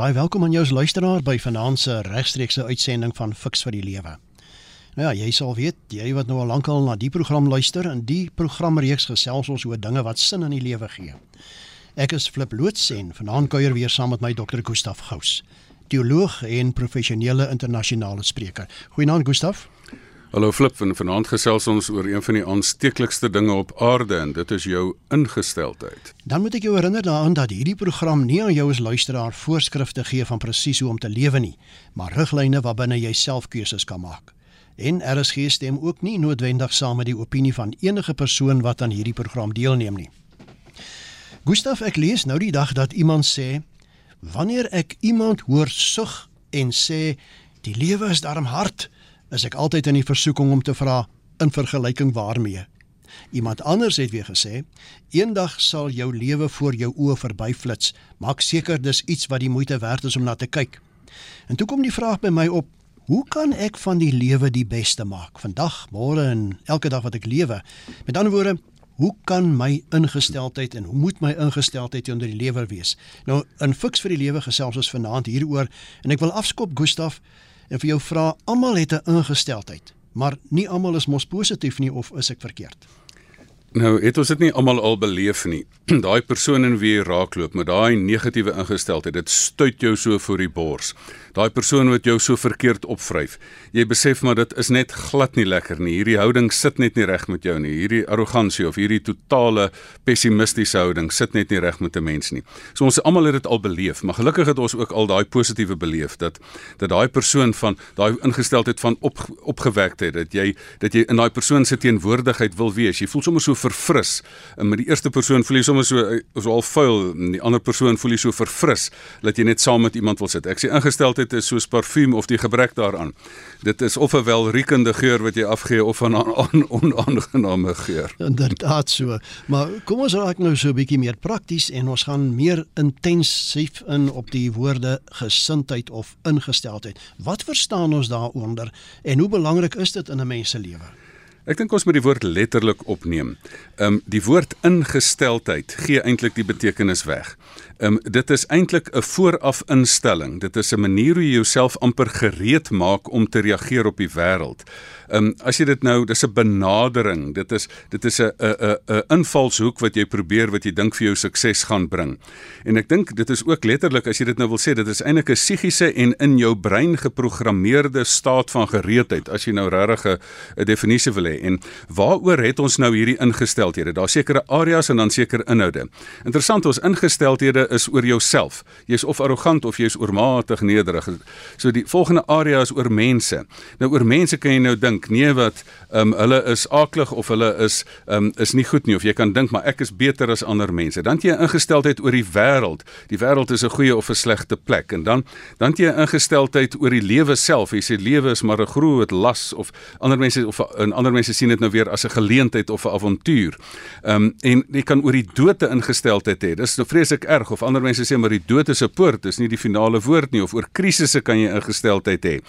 baie welkom aan jou as luisteraar by vanaand se regstreekse uitsending van Fix vir die Lewe. Nou ja, jy sal weet, jy wat nou al lankal na die program luister, in die programreeks gesels ons oor dinge wat sin in die lewe gee. Ek is Flip Loots en vanaand kuier weer saam met my Dr. Gustaf Gous, teoloog en professionele internasionale spreker. Goeienaand Gustaf. Hallo Flip, en vanaand gesels ons oor een van die aansteeklikste dinge op aarde en dit is jou ingesteldheid. Dan moet ek jou herinner daaraan dat hierdie program nie aan jou as luisteraar voorskrifte gee van presies hoe om te lewe nie, maar riglyne waarbinne jy self keuses kan maak. En RSG stem ook nie noodwendig saam met die opinie van enige persoon wat aan hierdie program deelneem nie. Gustaf, ek lees nou die dag dat iemand sê wanneer ek iemand hoor sug en sê die lewe is darm hard, is ek altyd in die versoeking om te vra in vergelyking waarmee. Iemand anders het weer gesê, eendag sal jou lewe voor jou oë verbyflits, maak seker dis iets wat die moeite werd is om na te kyk. En toe kom die vraag by my op, hoe kan ek van die lewe die beste maak, vandag, môre en elke dag wat ek lewe? Met ander woorde, hoe kan my ingesteldheid en hoe moet my ingesteldheid onder die lewe wees? Nou, in Fix vir die lewe gesels ons vanaand hieroor en ek wil afskop Gustaf en vir jou vra almal het 'n ingesteldheid, maar nie almal is mos positief nie of is ek verkeerd? Nou, het ons dit nie almal al beleef nie. daai persoon in wie jy raakloop met daai negatiewe ingesteldheid, dit stuit jou so voor die bors daai persoon wat jou so verkeerd opvryf. Jy besef maar dit is net glad nie lekker nie. Hierdie houding sit net nie reg met jou nie. Hierdie arrogansie of hierdie totale pessimistiese houding sit net nie reg met 'n mens nie. So ons almal het dit al beleef, maar gelukkig het ons ook al daai positiewe beleef dat dat daai persoon van daai ingesteldheid van op opgewekte dat jy dat jy in daai persoon se teenwoordigheid wil wees. Jy voel sommer so verfris. En met die eerste persoon voel jy sommer so so al vuil en die ander persoon voel jy so verfris dat jy net saam met iemand wil sit. Ek sê ingesteldheid is soos parfuum of die gebrek daaraan. Dit is of 'n welriekende geur wat jy afgee of 'n onaangename geur. Inderdaad so. Maar kom ons raak nou so 'n bietjie meer prakties en ons gaan meer intensief in op die woorde gesindheid of ingesteldheid. Wat verstaan ons daaronder en hoe belangrik is dit in 'n mens se lewe? Ek dink ons moet die woord letterlik opneem. Ehm um, die woord ingesteldheid gee eintlik die betekenis weg. Ehm um, dit is eintlik 'n vooraf instelling. Dit is 'n manier hoe jy jouself amper gereed maak om te reageer op die wêreld. Ehm um, as jy dit nou, dis 'n benadering. Dit is dit is 'n 'n 'n invalshoek wat jy probeer wat jy dink vir jou sukses gaan bring. En ek dink dit is ook letterlik as jy dit nou wil sê, dit is eintlik 'n psigiese en in jou brein geprogrammeerde staat van gereedheid as jy nou regtig 'n 'n definisie wil hê. En waaroor het ons nou hierdie ingesteldhede? Daar's sekere areas en dan sekere inhoude. Interessant, ons ingesteldhede is oor jouself. Jy's of arrogant of jy's oormatig nederig. So die volgende area is oor mense. Nou oor mense kan jy nou dink nee wat ehm um, hulle is aaklig of hulle is ehm um, is nie goed nie of jy kan dink maar ek is beter as ander mense. Dan jy ingesteldheid oor die wêreld. Die wêreld is 'n goeie of 'n slegte plek en dan dan jy ingesteldheid oor die lewe self. Jy sê lewe is maar 'n groot las of ander mense of en ander mense sien dit nou weer as 'n geleentheid of 'n avontuur. Ehm um, en jy kan oor die dood ingesteldheid hê. Dis nou vreeslik erg of ander mense sê maar die dood is 'n poort, dis nie die finale woord nie of oor krisisse kan jy ingesteldheid hê.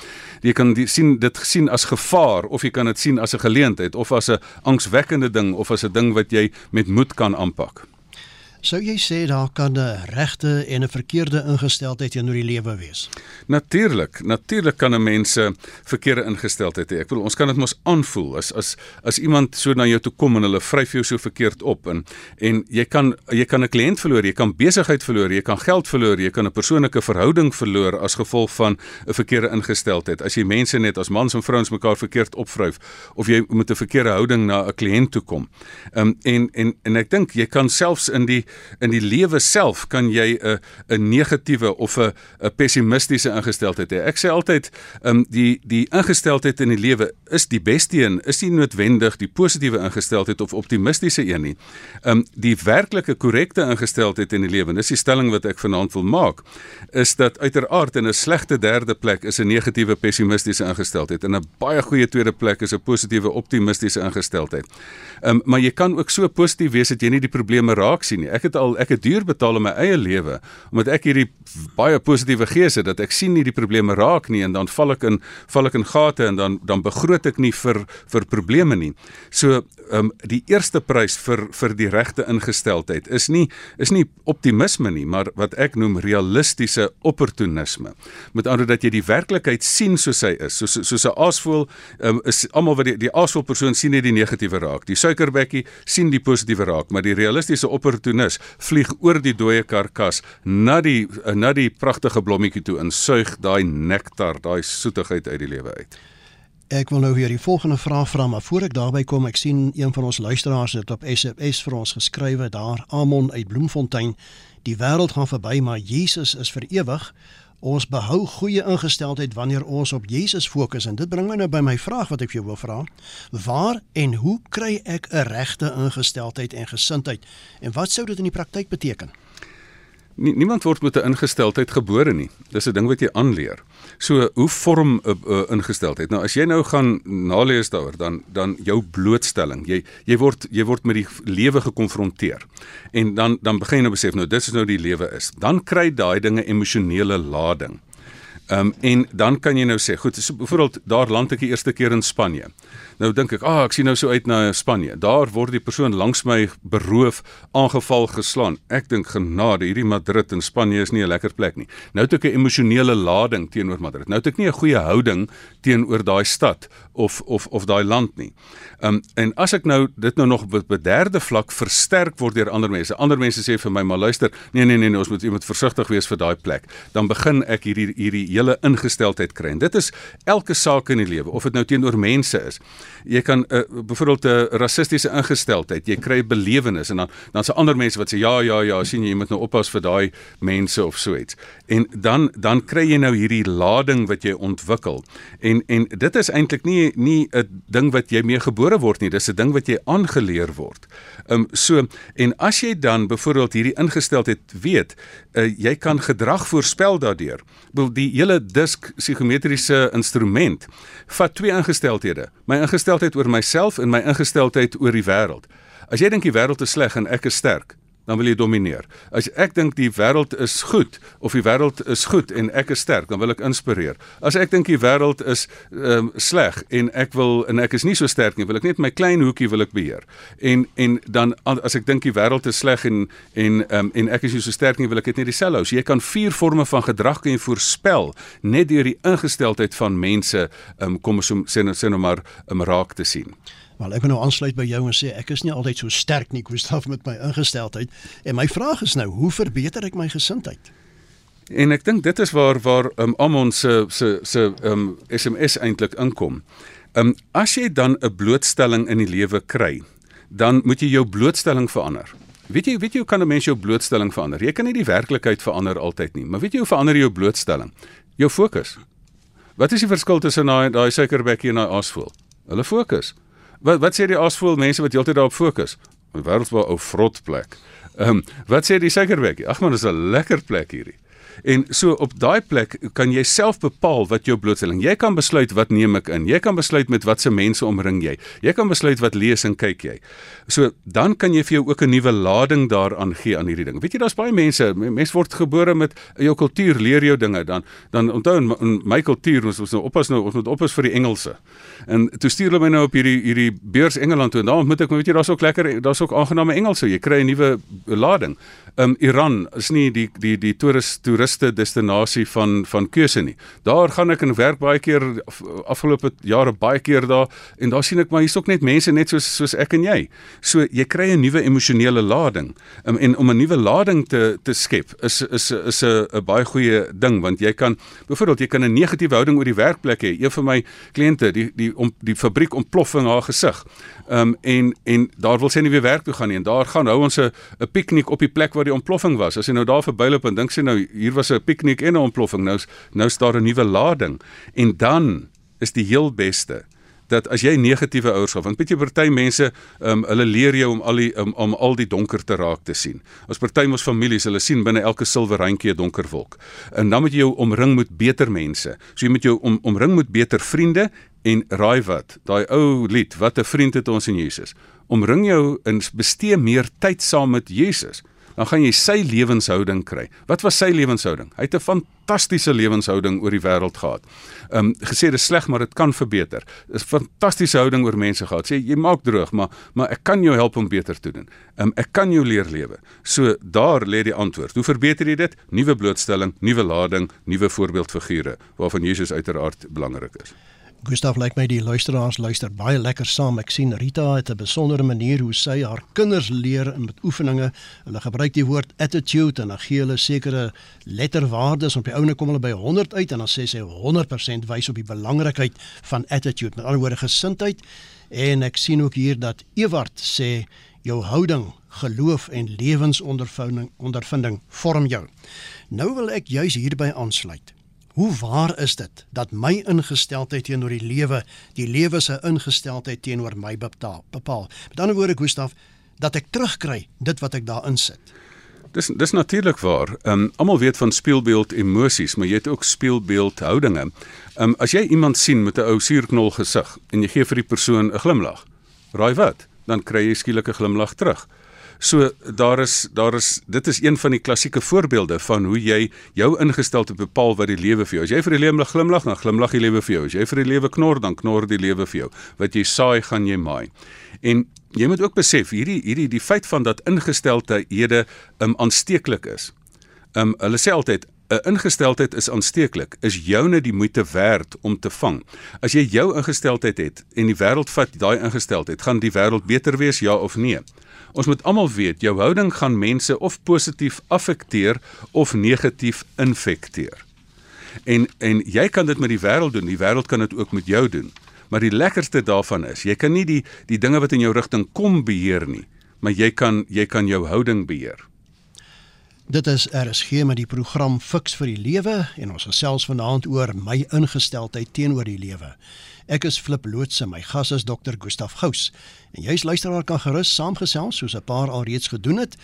Jy kan die, sien dit gesien as gevaar of jy kan dit sien as 'n geleentheid of as 'n angswekkende ding of as 'n ding wat jy met moed kan aanpak. Sou jy sê daar kan 'n regte en 'n verkeerde ingesteldheid teenoor die lewe wees? Natuurlik, natuurlik kan 'n mens 'n verkeerde ingesteldheid hê. Ek bedoel, ons kan dit mos aanvoel as as as iemand so na jou toe kom en hulle vryf jou so verkeerd op en en jy kan jy kan 'n kliënt verloor, jy kan besigheid verloor, jy kan geld verloor, jy kan 'n persoonlike verhouding verloor as gevolg van 'n verkeerde ingesteldheid. As jy mense net as mans en vrouens mekaar verkeerd opvryf of jy met 'n verkeerde houding na 'n kliënt toe kom. Ehm um, en en en ek dink jy kan selfs in die in die lewe self kan jy 'n 'n negatiewe of 'n 'n pessimistiese ingesteldheid hê. Ek sê altyd, ehm um, die die ingesteldheid in die lewe is die beste een, is nie noodwendig die positiewe ingesteldheid of optimistiese een nie. Ehm um, die werklike korrekte ingesteldheid in die lewe, dis die stelling wat ek vanaand wil maak, is dat uiteraard in 'n slegte derde plek is 'n negatiewe pessimistiese ingesteldheid en 'n baie goeie tweede plek is 'n positiewe optimistiese ingesteldheid. Ehm um, maar jy kan ook so positief wees dat jy nie die probleme raak sien nie. Ek Ek het al ek het duur betaal in my eie lewe omdat ek hierdie baie positiewe gees het dat ek sien nie die probleme raak nie en dan val ek in val ek in gate en dan dan begroot ek nie vir vir probleme nie. So ehm um, die eerste prys vir vir die regte ingesteldheid is nie is nie optimisme nie, maar wat ek noem realistiese opportunisme. Met ander dat jy die werklikheid sien soos hy is. Soos soos 'n aasvoël um, is almal wat die die aasvoël persoon sien net die negatiewe raak. Die suikerbekkie sien die positiewe raak, maar die realistiese opportunis vlieg oor die dooie karkas na die na die pragtige blommetjie toe en suig daai nektar, daai soetigheid uit die lewe uit. Ek wil nou weer die volgende vraag vra, maar voor ek daarby kom, ek sien een van ons luisteraars het op SMS vir ons geskrywe daar, Amon uit Bloemfontein. Die wêreld gaan verby, maar Jesus is vir ewig. Ons behou goeie ingesteldheid wanneer ons op Jesus fokus en dit bring my nou by my vraag wat ek vir jou wil vra. Waar en hoe kry ek 'n regte ingesteldheid en gesindheid en wat sou dit in die praktyk beteken? Nie, niemand word met 'n ingesteldheid gebore nie. Dis 'n ding wat jy aanleer. So, hoe vorm 'n uh, ingesteldheid? Nou as jy nou gaan nalees daaroor, dan dan jou blootstelling. Jy jy word jy word met die lewe gekonfronteer. En dan dan begin jy nou besef nou dis is nou die lewe is. Dan kry daai dinge emosionele lading. Ehm um, en dan kan jy nou sê, goed, so byvoorbeeld daar land ek die eerste keer in Spanje. Nou dink ek, "Ag, ah, ek sien nou so uit na Spanje. Daar word die persoon langs my beroof, aangeval, geslaan." Ek dink, "Genade, hierdie Madrid in Spanje is nie 'n lekker plek nie." Nou het ek 'n emosionele lading teenoor Madrid. Nou het ek nie 'n goeie houding teenoor daai stad of of of daai land nie. Ehm um, en as ek nou dit nou nog op 'n derde vlak versterk word deur ander mense. Ander mense sê vir my, "Maar luister, nee nee nee, nee ons moet iemand versigtig wees vir daai plek." Dan begin ek hierdie hierdie hele ingesteldheid kry. En dit is elke saak in die lewe, of dit nou teenoor mense is jy kan uh, byvoorbeeld 'n uh, rassistiese ingesteldheid, jy kry belewenis en dan dan se ander mense wat sê ja ja ja, sien jy, jy moet nou oppas vir daai mense of so iets. En dan dan kry jy nou hierdie lading wat jy ontwikkel. En en dit is eintlik nie nie 'n ding wat jy mee gebore word nie, dis 'n ding wat jy aangeleer word. Ehm um, so en as jy dan byvoorbeeld hierdie ingesteldheid weet, uh, jy kan gedrag voorspel daardeur. Wil die hele disk psigometriese instrument vat twee ingesteldhede. My ingesteldheid oor myself en my ingesteldheid oor die wêreld. As jy dink die wêreld is sleg en ek is sterk, dan wil jy domineer. As ek dink die wêreld is goed of die wêreld is goed en ek is sterk, dan wil ek inspireer. As ek dink die wêreld is ehm um, sleg en ek wil en ek is nie so sterk nie, wil ek net my klein hoekie wil ek beheer. En en dan as ek dink die wêreld is sleg en en ehm um, en ek is nie so sterk nie, wil ek net dieselfde hou. So jy kan vier forme van gedrag kan jy voorspel net deur die ingesteldheid van mense ehm um, kom ons sê nou sê nou maar 'n um, raak te sien. Wel ek wil nou aansluit by jou en sê ek is nie altyd so sterk nie, Gustaf met my ingesteldheid. En my vraag is nou, hoe verbeter ek my gesindheid? En ek dink dit is waar waar um, Amon se se se um, SMS eintlik inkom. Um, as jy dan 'n blootstelling in die lewe kry, dan moet jy jou blootstelling verander. Weet jy, weet jy hoe kan 'n mens jou blootstelling verander? Jy kan nie die werklikheid verander altyd nie, maar weet jy hoe verander jy jou blootstelling? Jou fokus. Wat is die verskil tussen daai daai suikerbekkie en daai aasvoël? Hulle fokus. Wat wat sê die asvoel mense wat heeltyd daarop fokus? 'n Wêreldwye ou vrot plek. Ehm um, wat sê die suikerbekkie? Ag man, dis 'n lekker plek hierdie. En so op daai plek kan jy self bepaal wat jou blootstelling. Jy kan besluit wat neem ek in. Jy kan besluit met watse mense omring jy. Jy kan besluit wat lees en kyk jy. So dan kan jy vir jou ook 'n nuwe lading daaraan gee aan hierdie ding. Weet jy daar's baie mense, mense word gebore met jou kultuur, leer jou dinge dan dan onthou in, in my kultuur ons ons nou oppas nou ons moet oppas vir die Engelse. En toe stuur hulle my nou op hierdie hierdie beurs Engeland toe en daar moet ek weet jy daar's ook lekker daar's ook aangename Engelse. Jy kry 'n nuwe lading. Um Iran is nie die die die toerist toeriste destinasie van van keuse nie. Daar gaan ek en werk baie keer afgelope jare baie keer daar en daar sien ek maar hier's ook net mense net soos soos ek en jy. So jy kry 'n nuwe emosionele lading. Um, en om 'n nuwe lading te te skep is is is 'n 'n baie goeie ding want jy kan byvoorbeeld jy kan 'n negatiewe houding oor die werkplek hê. Een van my kliënte, die die om die fabriek ontploffing haar gesig. Ehm um, en en daar wil sy nie weer werk toe gaan nie en daar gaan hou ons 'n 'n piknik op die plek waar die ontploffing was. As jy nou daar verbyloop en dink sy nou hier was 'n piknik en 'n ontploffing, nou nou staan 'n nuwe lading. En dan is die heel beste dat as jy negatiewe ouers gehad, want baie party mense, um, hulle leer jou om al die um, om al die donker te raak te sien. As party ons families, hulle sien binne elke silwer randjie 'n donker wolk. En dan moet jy jou omring met beter mense. So jy moet jou om, omring met beter vriende en raai wat? Daai ou lied, wat 'n vriend het ons in Jesus. Omring jou en bestee meer tyd saam met Jesus dan gaan jy sy lewenshouding kry. Wat was sy lewenshouding? Hy het 'n fantastiese lewenshouding oor die wêreld gehad. Ehm um, gesê dis sleg, maar dit kan verbeter. 'n fantastiese houding oor mense gehad. Sê jy maak droog, maar maar ek kan jou help om beter te doen. Ehm um, ek kan jou leer lewe. So daar lê die antwoord. Hoe verbeter jy dit? Nuwe blootstelling, nuwe lading, nuwe voorbeeldfigure waarvan Jesus uiteraard belangrik is. Gustav lyk like my die luisteraars luister baie lekker saam. Ek sien Rita het 'n besondere manier hoe sy haar kinders leer in met oefeninge. Hulle gebruik die woord attitude en dan gee hulle sekere letterwaardes op die ouene kom hulle by 100 uit en dan sê sy 100% wys op die belangrikheid van attitude. Met ander woorde gesindheid. En ek sien ook hier dat Ewart sê jou houding, geloof en lewensondervinding ondervinding vorm jou. Nou wil ek juis hierby aansluit. Hoe waar is dit dat my ingesteldheid teenoor die lewe, die lewe se ingesteldheid teenoor my bepaal? bepaal. Met ander woorde, Gustaf, dat ek terugkry dit wat ek daarin sit. Dis dis natuurlik waar. Ehm um, almal weet van speelbeeld emosies, maar jy het ook speelbeeld houdinge. Ehm um, as jy iemand sien met 'n ou suurknol gesig en jy gee vir die persoon 'n glimlag, raai wat? Dan kry jy skielik 'n glimlag terug. So daar is daar is dit is een van die klassieke voorbeelde van hoe jy jou ingesteldheid bepaal wat die lewe vir jou. As jy vir die lewe glimlag, dan glimlag die lewe vir jou. As jy vir die lewe knor, dan knor die lewe vir jou. Wat jy saai, gaan jy maai. En jy moet ook besef hierdie hierdie die feit van dat ingesteldhede um aansteeklik is. Um hulle sê altyd 'n ingesteldheid is aansteeklik, is joune die moeite werd om te vang. As jy jou ingesteldheid het en die wêreld vat daai ingesteldheid, gaan die wêreld beter wees ja of nee? Ons moet almal weet jou houding gaan mense of positief affekteer of negatief infekteer. En en jy kan dit met die wêreld doen, die wêreld kan dit ook met jou doen. Maar die lekkerste daarvan is, jy kan nie die die dinge wat in jou rigting kom beheer nie, maar jy kan jy kan jou houding beheer. Dit is RSG met die program Fix vir die Lewe en ons gesels vanaand oor my ingesteldheid teenoor die lewe. Ek is Flip Lootse, my gas is Dr. Gustaf Gous. En jy's luisteraar kan gerus saamgesels soos 'n paar alreeds gedoen het.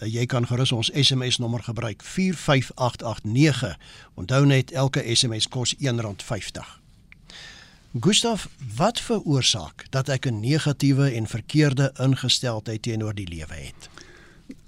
Eh, jy kan gerus ons SMS nommer gebruik 45889. Onthou net elke SMS kos R1.50. Gustaf, wat veroorsaak dat ek 'n negatiewe en verkeerde ingesteldheid teenoor die lewe het?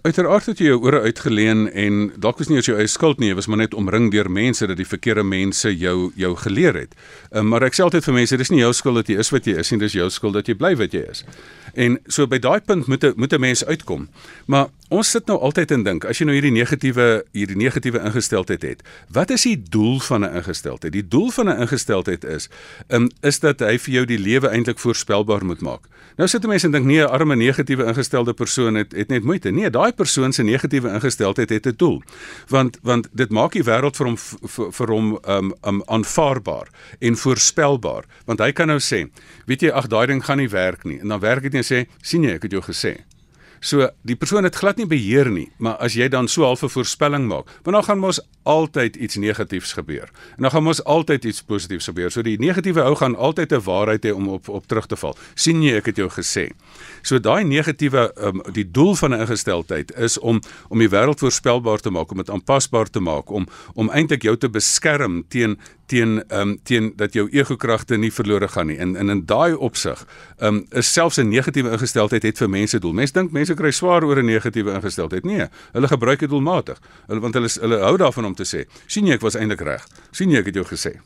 Uiteraard het jy jou ore uitgeleen en dalk was nie eers jou eie skuld nie, jy was maar net omring deur mense dat die verkeerde mense jou jou geleer het. Um, maar ek sê altyd vir mense, dis nie jou skuld dat jy is wat jy is nie, dis jou skuld dat jy bly wat jy is. En so by daai punt moet 'n moet 'n mens uitkom. Maar ons sit nou altyd en dink, as jy nou hierdie negatiewe hierdie negatiewe ingesteldheid het, wat is die doel van 'n ingesteldheid? Die doel van 'n ingesteldheid is, um, is dat hy vir jou die lewe eintlik voorspelbaar moet maak. Nou sit mense en dink nee, 'n arme negatiewe ingestelde persoon het het net moeite. Nee, daai persoon se negatiewe ingesteldheid het 'n doel. Want want dit maak die wêreld vir hom vir, vir hom um um aanvaarbaar en voorspelbaar. Want hy kan nou sê, weet jy, ag daai ding gaan nie werk nie. En dan werk dit nie en sê, sien jy, ek het jou gesê. So die persoon het glad nie beheer nie, maar as jy dan so half 'n voorspelling maak, want dan gaan mos altyd iets negatiefs gebeur. En dan gaan mos altyd iets positiefs gebeur. So die negatiewe ou gaan altyd 'n waarheid hê om op op terug te val. sien jy, ek het jou gesê. So daai negatiewe um, die doel van 'n ingesteldheid is om om die wêreld voorspelbaar te maak, om dit aanpasbaar te maak, om om eintlik jou te beskerm teen teen ehm um, teen dat jou ego-kragte nie verlore gaan nie. En in in daai opsig ehm um, is selfs 'n negatiewe ingesteldheid het vir mense doel. Mense dink mense kry swaar oor 'n negatiewe ingesteldheid. Nee, hulle gebruik dit doelmatig. Hulle want hulle hulle hou daarvan om te sê, "Sien jy ek was eintlik reg. Sien jy ek het jou gesê."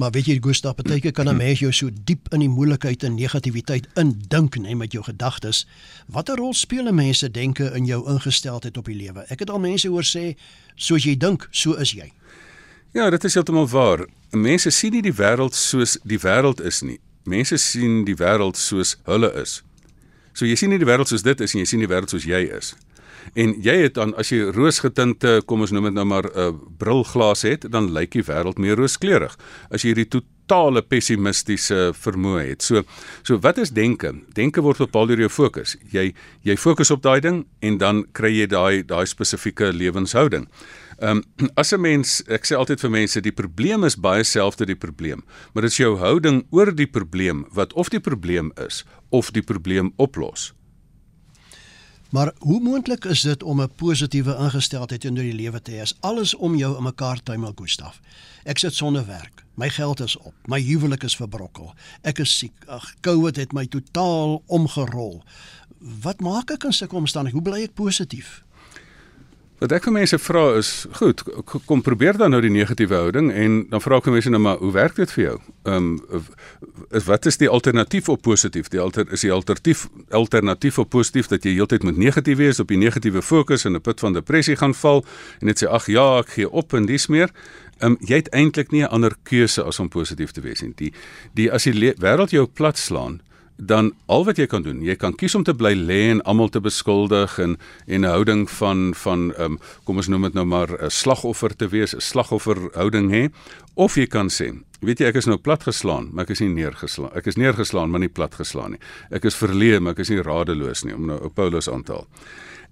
Maar weet jy Gustav, partyke kan 'n mens jou so diep in die moeilikheid en negativiteit indink net met jou gedagtes. Watter rol speel 'n mens se denke in jou ingesteldheid op die lewe? Ek het al mense hoor sê, soos jy dink, so is jy. Ja, dit is heeltemal waar. Mense sien nie die wêreld soos die wêreld is nie. Mense sien die wêreld soos hulle is. So jy sien nie die wêreld soos dit is nie, jy sien die wêreld soos jy is. En jy het dan as jy roosgetinte, kom ons noem dit nou maar 'n uh, brilglas het, dan lyk die wêreld meer rooskleurig. As jy hierdie totale pessimistiese vermoë het. So so wat is denke? Denke word bepaal deur jou fokus. Jy jy fokus op daai ding en dan kry jy daai daai spesifieke lewenshouding. Ehm um, as 'n mens, ek sê altyd vir mense, die probleem is baie selfde die probleem, maar dit is jou houding oor die probleem wat of die probleem is of die probleem oplos. Maar hoe moontlik is dit om 'n positiewe ingesteldheid in die lewe te hê as alles om jou in mekaar tuimel, Gustaf? Ek sit sonder werk. My geld is op. My huwelik is verbrokkel. Ek is siek. Ag, COVID het my totaal omgerol. Wat maak ek in sulke omstandighede? Hoe bly ek positief? Wat ek vir mense vra is, goed, kom probeer dan nou die negatiewe houding en dan vra ek mense nou maar, hoe werk dit vir jou? Ehm um, is wat is die alternatief op positief? Die alter is die alternatief alternatief op positief dat jy heeltyd moet negatief wees, op die negatiewe fokus en 'n put van depressie gaan val en net sê ag ja, ek gee op en dis meer. Ehm um, jy het eintlik nie 'n ander keuse as om positief te wees nie. Die die as die wêreld jou plat slaan, dan al wat jy kan doen, jy kan kies om te bly lê en almal te beskuldig en en 'n houding van van um, kom ons noem dit nou maar 'n slagoffer te wees, 'n slagofferhouding hê, of jy kan sê, weet jy ek is nou platgeslaan, maar ek is nie neergeslaan. Ek is neergeslaan, maar nie platgeslaan nie. Ek is verleë, maar ek is nie radeloos nie om nou Paulus aan te haal.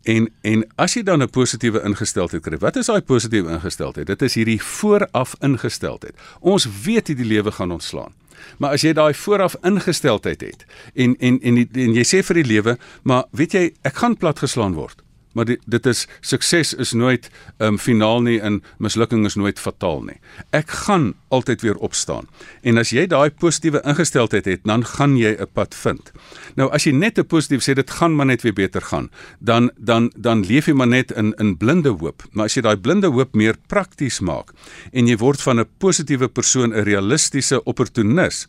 En en as jy dan 'n positiewe ingesteldheid kry, wat is daai positiewe ingesteldheid? Dit is hierdie vooraf ingesteldheid. Ons weet die lewe gaan ontslaan. Maar as jy daai vooraf ingesteldheid het en en en, die, en jy sê vir die lewe, maar weet jy, ek gaan platgeslaan word. Maar dit dit is sukses is nooit ehm um, finaal nie en mislukking is nooit fataal nie. Ek gaan altyd weer opstaan. En as jy daai positiewe ingesteldheid het, dan gaan jy 'n pad vind. Nou as jy net 'n positief sê dit gaan maar net weer beter gaan, dan dan dan leef jy maar net in in blinde hoop. Maar as jy daai blinde hoop meer prakties maak en jy word van 'n positiewe persoon 'n realistiese opportunis.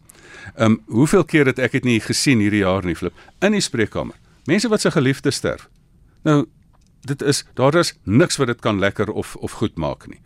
Ehm um, hoeveel keer het ek dit nie gesien hierdie jaar nie, Flip, in die spreekkamer. Mense wat se geliefdes sterf. Nou dit is daar is niks wat dit kan lekker of of goed maak nie.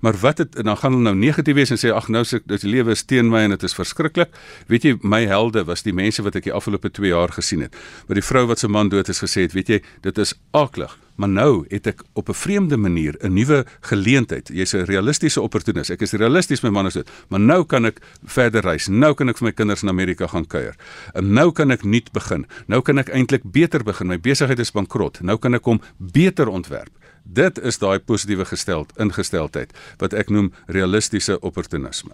Maar wat het dan gaan hulle nou negatief wees en sê ag nou se dit lewe is teen my en dit is verskriklik. Weet jy my helde was die mense wat ek die afgelope 2 jaar gesien het. Wat die vrou wat se man dood is gesê het, weet jy, dit is aaklig. Maar nou het ek op 'n vreemde manier 'n nuwe geleentheid. Jy's 'n realistiese opportunis. Ek is realisties my man is dood, maar nou kan ek verder reis. Nou kan ek vir my kinders in Amerika gaan kuier. En nou kan ek nuut begin. Nou kan ek eintlik beter begin. My besigheid is bankrot. Nou kan ek hom beter ontwerp. Dit is daai positiewe gesteld ingesteldheid wat ek noem realistiese opportunisme.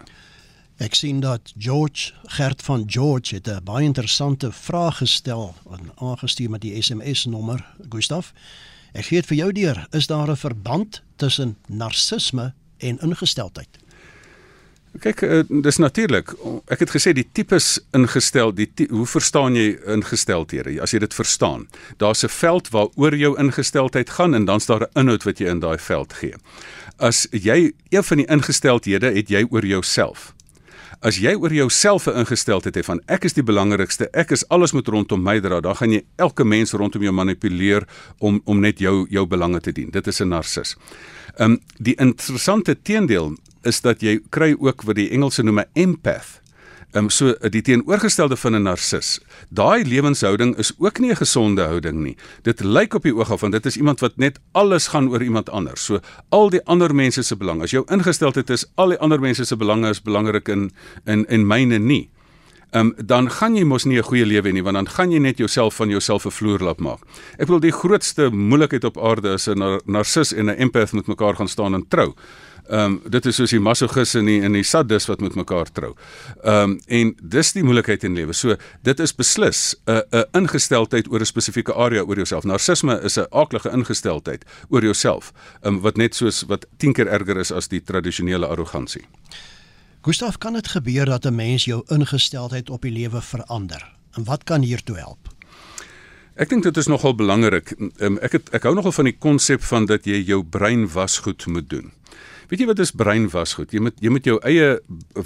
Ek sien dat George Gert van George het 'n baie interessante vraag gestel en aangestuur met die SMS nommer Gustaf. Ek gee dit vir jou deur. Is daar 'n verband tussen narcisme en ingesteldheid? Kyk, uh, dis natuurlik. Ek het gesê die tipes ingestel, die hoe verstaan jy ingesteldhede? As jy dit verstaan, daar's 'n veld waaroor jou ingesteldheid gaan en dan's daar 'n inhoud wat jy in daai veld gee. As jy een van die ingesteldhede het jy oor jouself. As jy oor jouself 'n ingesteldheid het van ek is die belangrikste, ek is alles moet rondom my dra, dan gaan jy elke mens rondom jou manipuleer om om net jou jou belange te dien. Dit is 'n narcis. Ehm um, die interessante teendeel is dat jy kry ook wat die Engelse noem 'n empath. Ehm um, so die teenoorgestelde van 'n narcis. Daai lewenshouding is ook nie 'n gesonde houding nie. Dit lyk op die oog af van dit is iemand wat net alles gaan oor iemand anders. So al die ander mense se belang. As jou ingesteldheid is al die ander mense se belange is belangrik in in en myne nie. Ehm um, dan gaan jy mos nie 'n goeie lewe hê nie want dan gaan jy net jouself van jouself 'n vloer laat maak. Ek bedoel die grootste moeilikheid op aarde is 'n narcis en 'n empath met mekaar gaan staan en trou. Ehm um, dit is soos die masogis en die en die sadis wat met mekaar trou. Ehm um, en dis die moeilikheid in lewe. So dit is beslis 'n 'n ingesteldheid oor 'n spesifieke area oor jouself. Narcisme is 'n aaklige ingesteldheid oor jouself. Ehm um, wat net soos wat 10 keer erger is as die tradisionele arrogansie. Gustav, kan dit gebeur dat 'n mens jou ingesteldheid op die lewe verander? En wat kan hiertoe help? Ek dink dit is nogal belangrik. Um, ek het, ek hou nogal van die konsep van dat jy jou brein wasgoed moet doen. Weet jy wat is breinwasgoed? Jy moet jy moet jou eie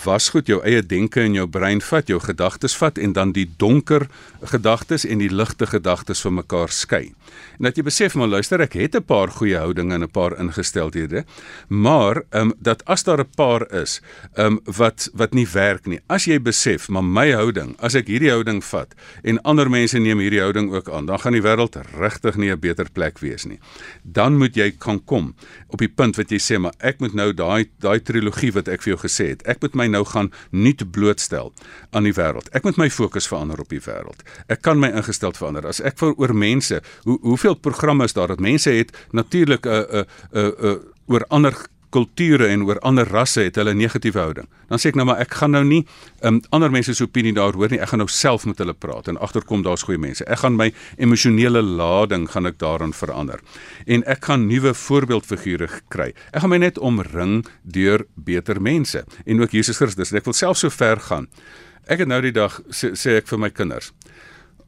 wasgoed, jou eie denke in jou brein vat, jou gedagtes vat en dan die donker gedagtes en die ligte gedagtes van mekaar skei. En dat jy besef maar luister, ek het 'n paar goeie houdinge en 'n paar ingesteldhede, maar ehm um, dat as daar 'n paar is, ehm um, wat wat nie werk nie. As jy besef, maar my houding, as ek hierdie houding vat en ander mense neem hierdie houding ook aan, dan gaan die wêreld regtig nie 'n beter plek wees nie. Dan moet jy kan kom op die punt wat jy sê maar ek moet nou daai daai trilogie wat ek vir jou gesê het. Ek moet my nou gaan nuut blootstel aan die wêreld. Ek moet my fokus verander op die wêreld. Ek kan my ingesteld verander. As ek vir oor mense, hoe hoeveel programme is daar dat mense het natuurlik 'n 'n 'n oor ander kulture en oor ander rasse het hulle negatiewe houding. Dan sê ek nou maar ek gaan nou nie um, ander mense se opinie daar hoor nie. Ek gaan nou self met hulle praat en agterkom daar's goeie mense. Ek gaan my emosionele lading gaan ek daarin verander. En ek gaan nuwe voorbeeldfigure kry. Ek gaan my net omring deur beter mense en ook Jesus Christus. Ek wil self so ver gaan. Ek het nou die dag sê, sê ek vir my kinders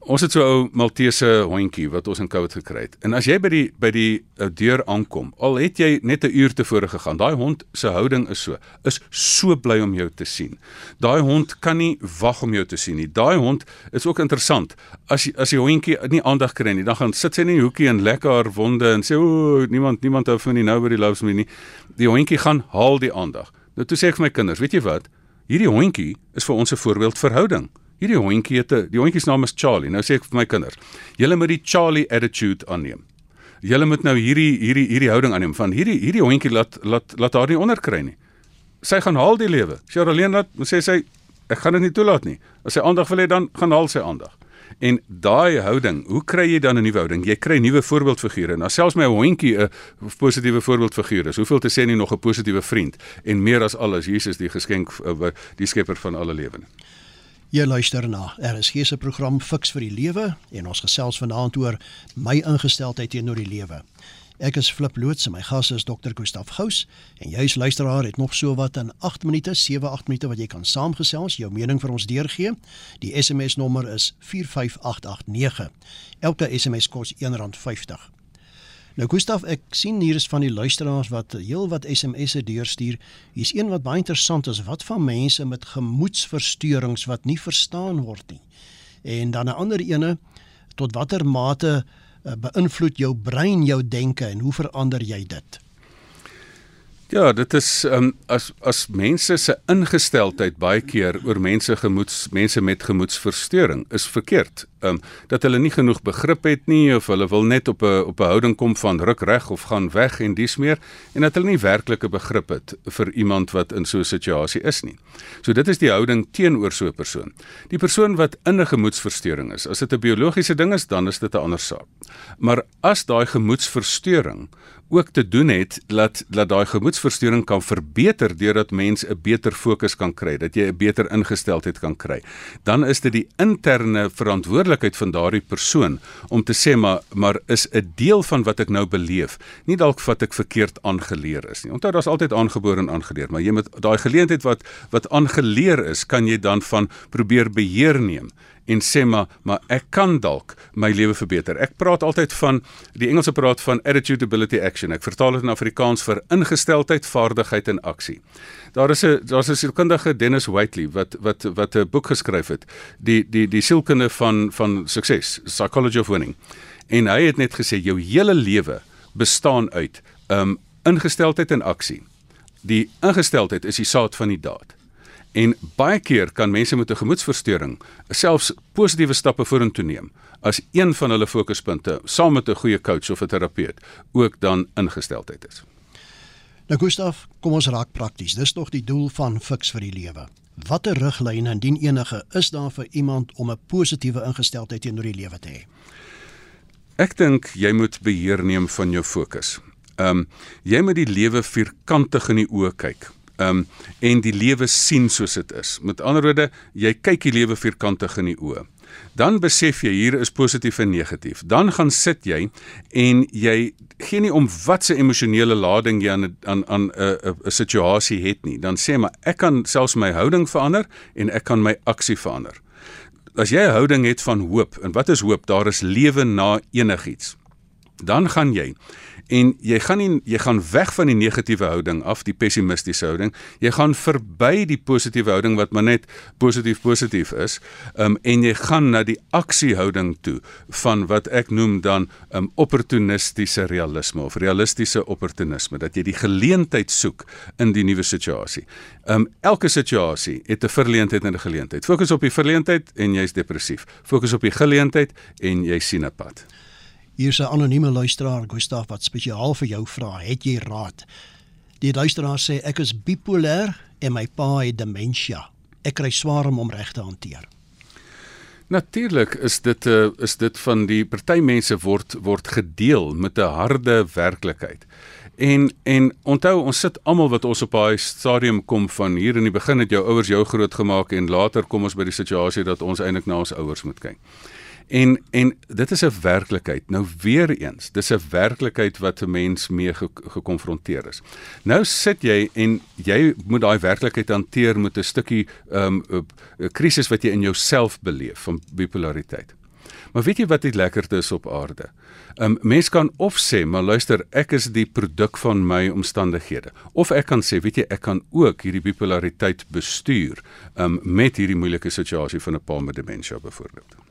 ons het so 'n ou Maltese hondjie wat ons in COVID gekry het. En as jy by die by die uh, deur aankom, al het jy net 'n uur tevore gegaan, daai hond se houding is so, is so bly om jou te sien. Daai hond kan nie wag om jou te sien nie. Daai hond is ook interessant. As as die hondjie nie aandag kry nie, dan gaan sit sy in die hoekie en lekker haar wonde en sê o, niemand niemand hou van die nobody loves me nie. Die hondjie gaan haal die aandag. Nou toe sê ek vir my kinders, weet jy wat? Hierdie hondjie is vir ons 'n voorbeeld verhouding. Hierdie hondjie het 'n die hondjie se naam is Charlie. Nou sê ek vir my kinders, julle moet die Charlie attitude aanneem. Julle moet nou hierdie hierdie hierdie houding aanneem van hierdie hierdie hondjie laat laat laat haar nie onderkry nie. Sy gaan haal die lewe. Sy alleen laat sê sy ek gaan dit nie toelaat nie. As sy aandag wil hê dan gaan haal sy aandag. En daai houding, hoe kry jy dan 'n nuwe houding? Jy kry nuwe voorbeeldfigure. Nou selfs my hondjie 'n positiewe voorbeeldfiguur is. Hoeveel te sê nie nog 'n positiewe vriend en meer as alles Jesus die geskenk eh, die skepper van alle lewe. Jy luister na RSG se program Fix vir die Lewe en ons gesels vanaand oor my ingesteldheid teenoor die lewe. Ek is Flip Loots en my gas is Dr. Gustaf Gous en jy as luisteraar het nog so wat in 8 minute, 7-8 minute wat jy kan saamgesels, jou mening vir ons deurgee. Die SMS nommer is 45889. Elke SMS kos R1.50. Nou Gustaf, ek sien hier is van die luisteraars wat heel wat SMS'e deurstuur. Hier's een wat baie interessant is, wat van mense met gemoedsversteurings wat nie verstaan word nie. En dan 'n ander ene, tot watter mate uh, beïnvloed jou brein jou denke en hoe verander jy dit? Ja, dit is um, as as mense se ingesteldheid baie keer oor mense gemoeds mense met gemoedsversteuring is verkeerd. Um dat hulle nie genoeg begrip het nie of hulle wil net op 'n op 'n houding kom van ruk reg of gaan weg en dis meer en dat hulle nie werklike begrip het vir iemand wat in so 'n situasie is nie. So dit is die houding teenoor so 'n persoon. Die persoon wat in 'n gemoedsversteuring is, as dit 'n biologiese ding is, dan is dit 'n ander saak. Maar as daai gemoedsversteuring ook te doen het dat dat daai gemoedsversteuring kan verbeter deurdat mens 'n beter fokus kan kry, dat jy 'n beter ingesteldheid kan kry. Dan is dit die interne verantwoordelikheid van daardie persoon om te sê maar maar is 'n deel van wat ek nou beleef, nie dalk wat ek verkeerd aangeleer is nie. Onthou daar's altyd aangebore en aangeleer, maar jy moet daai geleentheid wat wat aangeleer is, kan jy dan van probeer beheer neem en sê maar maar ek kan dalk my lewe verbeter. Ek praat altyd van die Engelse praat van attitude ability action. Ek vertaal dit in Afrikaans vir ingesteldheid, vaardigheid en aksie. Daar is 'n daar's 'n sielkundige Dennis Whiteley wat wat wat 'n boek geskryf het, die die die sielkunde van van sukses, Psychology of Winning. En hy het net gesê jou hele lewe bestaan uit um ingesteldheid en aksie. Die ingesteldheid is die saad van die daad. En baie keer kan mense met 'n gemoedsversteuring selfs positiewe stappe vorentoe neem as een van hulle fokuspunte saam met 'n goeie coach of 'n terapeut ook dan ingesteldheid is. Nou Gustaf, kom ons raak prakties. Dis tog die doel van Fix vir die lewe. Watter riglyne indien enige is daar vir iemand om 'n positiewe ingesteldheid teenoor die lewe te hê? Ek dink jy moet beheer neem van jou fokus. Ehm um, jy moet die lewe vierkantig in die oë kyk um, en die lewe sien soos dit is. Met ander woorde, jy kyk die lewe vierkantig in die oë. Dan besef jy hier is positief en negatief. Dan gaan sit jy en jy gee nie om wat se emosionele lading jy aan aan aan 'n 'n 'n situasie het nie. Dan sê maar ek kan selfs my houding verander en ek kan my aksie verander. As jy 'n houding het van hoop en wat is hoop? Daar is lewe na enigiets. Dan gaan jy en jy gaan nie jy gaan weg van die negatiewe houding af, die pessimistiese houding. Jy gaan verby die positiewe houding wat maar net positief positief is. Um en jy gaan na die aksiehouding toe van wat ek noem dan um opportunistiese realisme of realistiese opportunisme dat jy die geleentheid soek in die nuwe situasie. Um elke situasie het 'n verleentheid en 'n geleentheid. Fokus op die verleentheid en jy's depressief. Fokus op die geleentheid en jy sien 'n pad. Hier's 'n anonieme luisteraar, Gustaf, wat spesiaal vir jou vra, het jy raad? Die luisteraar sê ek is bipolêr en my pa het demensie. Ek kry swaar om hom reg te hanteer. Natuurlik is dit 'n eh, is dit van die party mense word word gedeel met 'n harde werklikheid. En en onthou ons sit almal wat ons op daai stadium kom van hier in die begin het jou ouers jou grootgemaak en later kom ons by die situasie dat ons eintlik na ons ouers moet kyk. En en dit is 'n werklikheid. Nou weer eens, dis 'n werklikheid wat 'n mens mee ge gekonfronteer is. Nou sit jy en jy moet daai werklikheid hanteer met 'n stukkie ehm um, 'n krisis wat jy in jouself beleef van bipolariteit. Maar weet jy wat die lekkerte is op aarde? Um mens kan of sê, maar luister, ek is die produk van my omstandighede. Of ek kan sê, weet jy, ek kan ook hierdie bipolariteit bestuur um met hierdie moeilike situasie van 'n pa met demensie byvoorbeeld.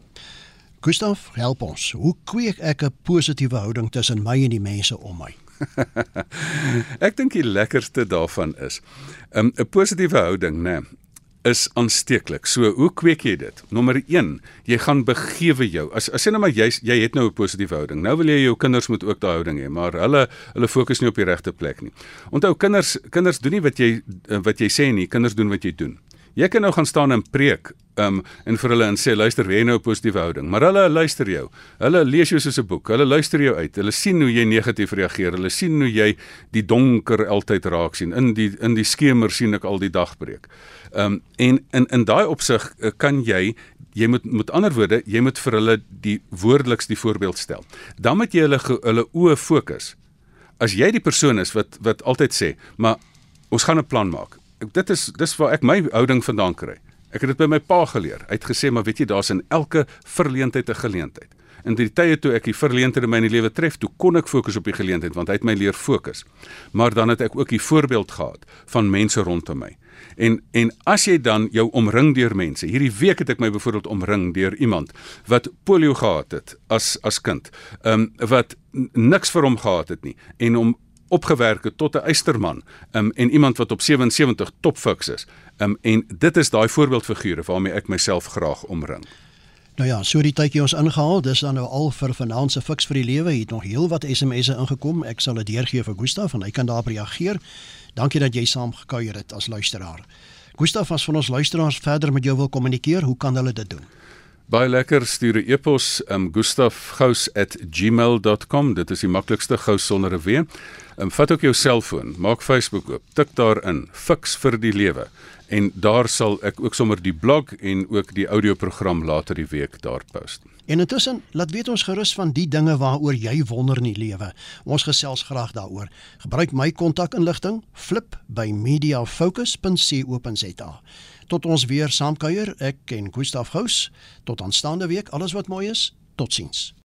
Gustav, help ons. Hoe kweek ek 'n positiewe houding tussen my en die mense om my? ek dink die lekkerste daarvan is um, 'n positiewe houding, né? Nee, is aansteeklik. So, hoe kweek jy dit? Nommer 1, jy gaan begewe jou. As as jy nou maar jy jy het nou 'n positiewe houding. Nou wil jy jou kinders moet ook daai houding hê, maar hulle hulle fokus nie op die regte plek nie. Onthou kinders kinders doen nie wat jy wat jy sê nie, kinders doen wat jy doen. Jy kan nou gaan staan en preek um, en vir hulle en sê luister, wie nou 'n positiewe houding, maar hulle luister jou. Hulle lees jou soos 'n boek. Hulle luister jou uit. Hulle sien hoe jy negatief reageer. Hulle sien hoe jy die donker altyd raak sien. In die in die skemer sien ek al die dag breek. Ehm um, en in in daai opsig uh, kan jy jy moet met ander woorde, jy moet vir hulle die woordeliks die voorbeeld stel. Dan moet jy hulle hulle oë fokus. As jy die persoon is wat wat altyd sê, maar ons gaan 'n plan maak dit is dis waar ek my houding vandaan kry. Ek het dit by my pa geleer. Hy het gesê maar weet jy daar's in elke verleentheid 'n geleentheid. In die tye toe ek die verleenthede in my lewe tref, toe kon ek fokus op die geleentheid want hy het my leer fokus. Maar dan het ek ook die voorbeeld gehad van mense rondom my. En en as jy dan jou omring deur mense. Hierdie week het ek my byvoorbeeld omring deur iemand wat polio gehad het as as kind. Ehm um, wat niks vir hom gehad het nie en hom opgewerk het tot 'n eysterman um, en iemand wat op 77 topfiks is. Um, en dit is daai voorbeeldfigure waarmee ek myself graag omring. Nou ja, so die tydjie ons ingehaal, dis dan nou al vir vanaand se fiks vir die lewe. Hier het nog heelwat SMS'e ingekom. Ek sal dit deurgee vir Gustaf en hy kan daarop reageer. Dankie dat jy saam gekuier het as luisteraar. Gustaf, as van ons luisteraars verder met jou wil kommunikeer, hoe kan hulle dit doen? Baie lekker stuur 'n e-pos um gustafgous@gmail.com. Dit is die maklikste gous sonder 'n w. Um vat ook jou selfoon, maak Facebook oop, tik daarin Fix vir die lewe en daar sal ek ook sommer die blog en ook die audioprogram later die week daar post. En intussen, laat weet ons gerus van die dinge waaroor jy wonder in die lewe. Ons gesels graag daaroor. Gebruik my kontakinligting flip by mediafocus.co.za. Tot ons weer saamkuier, ek en Gustaf Gous. Tot aanstaande week, alles wat mooi is. Totsiens.